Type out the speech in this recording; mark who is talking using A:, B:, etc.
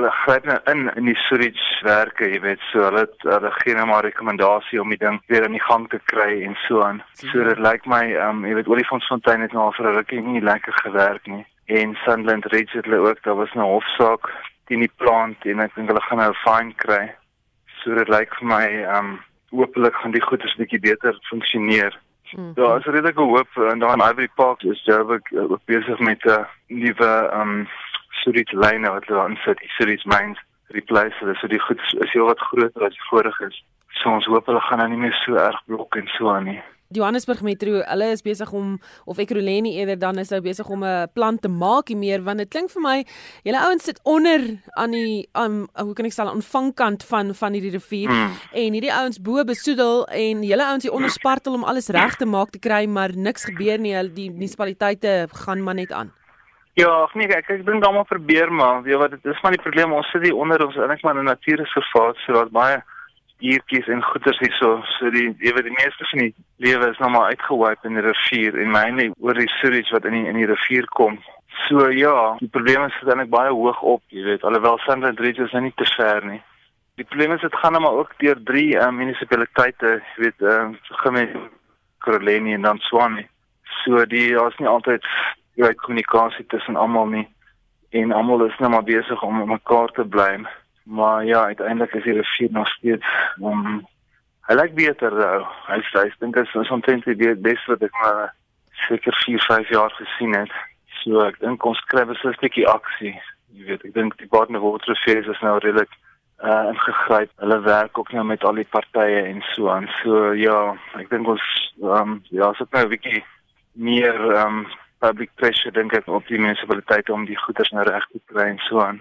A: Hulle gryp nou in in die sewage werke, jy weet, so hulle het, hulle gee nou maar rekommendasie om die ding weer in die gang te kry en so aan. So dit lyk my, ehm um, jy weet, Olifantsfontein het nou vir 'n rukkie nie lekker gewerk nie. En Sunderland Ridge het hulle ook, daar was 'n hofsaak teen die plant en ek dink hulle gaan nou 'n fine kry. So dit lyk vir my, ehm um, hopelik gaan die goeie 'n bietjie beter funksioneer. Hmm. Ja, as redelik hoop en daar in Ivory Park is Joburg uh, besig met 'n uh, nuwe ehm um, sewage line wat hulle aan sit, die sewage mains replace. Hulle so die goed is heel wat groter as die vorige is. So ons hoop hulle gaan nou nie meer so erg blok en so aan nie.
B: Johannesburg Metro, hulle is besig om of Ekurhuleni eerder dan is hulle besig om 'n plan te maak hier meer want dit klink vir my julle ouens sit onder aan die um, hoe kan ek sê aan ontvangkant van van hierdie rivier mm. en hierdie ouens bo besoedel en julle ouens hier onder spartel om alles reg te maak te kry maar niks gebeur nie. Hulle die munisipaliteite gaan maar net aan.
A: Ja, ag nee, ek ek dink almal probeer maar, weet wat dit is maar die probleem ons sit hier onder ons eintlik maar 'n natuurreservaat so daar's baie diertjies en goeters hierso. So die jy weet die meeste van die lewe is nou maar uitgewipe in die rivier en mainly oor die sewage wat in die in die rivier kom. So ja, die probleem is eintlik baie hoog op, jy weet, alhoewel Sunderland Ridge is nou nie te ver nie. Die probleem is dit gaan nou maar ook deur drie uh, munisipaliteite, jy weet, ehm uh, Gemeen, Kroleni en dan Swanie. So die daar's nie altyd jy weet kommunikasie tussen almal nie en almal is nou maar besig om mekaar te bly. Maar ja, uiteindelik is die rivier nog steeds um hy lyk beter nou. Hy sê ek dink dit is omtrent die beste wat ek maar seker 4, 5 jaar gesien het. So ek dink ons kry beslis 'n bietjie aksie. Jy weet, ek dink die Baden Water Affairs is nou redelik uh ingegryp. Hulle werk ook nou met al die partye en so aan. So ja, ek dink ons um ja, as dit nou 'n bietjie meer um public pressure dink ek op die munisipaliteite om die goederes nou reg te kry en so aan.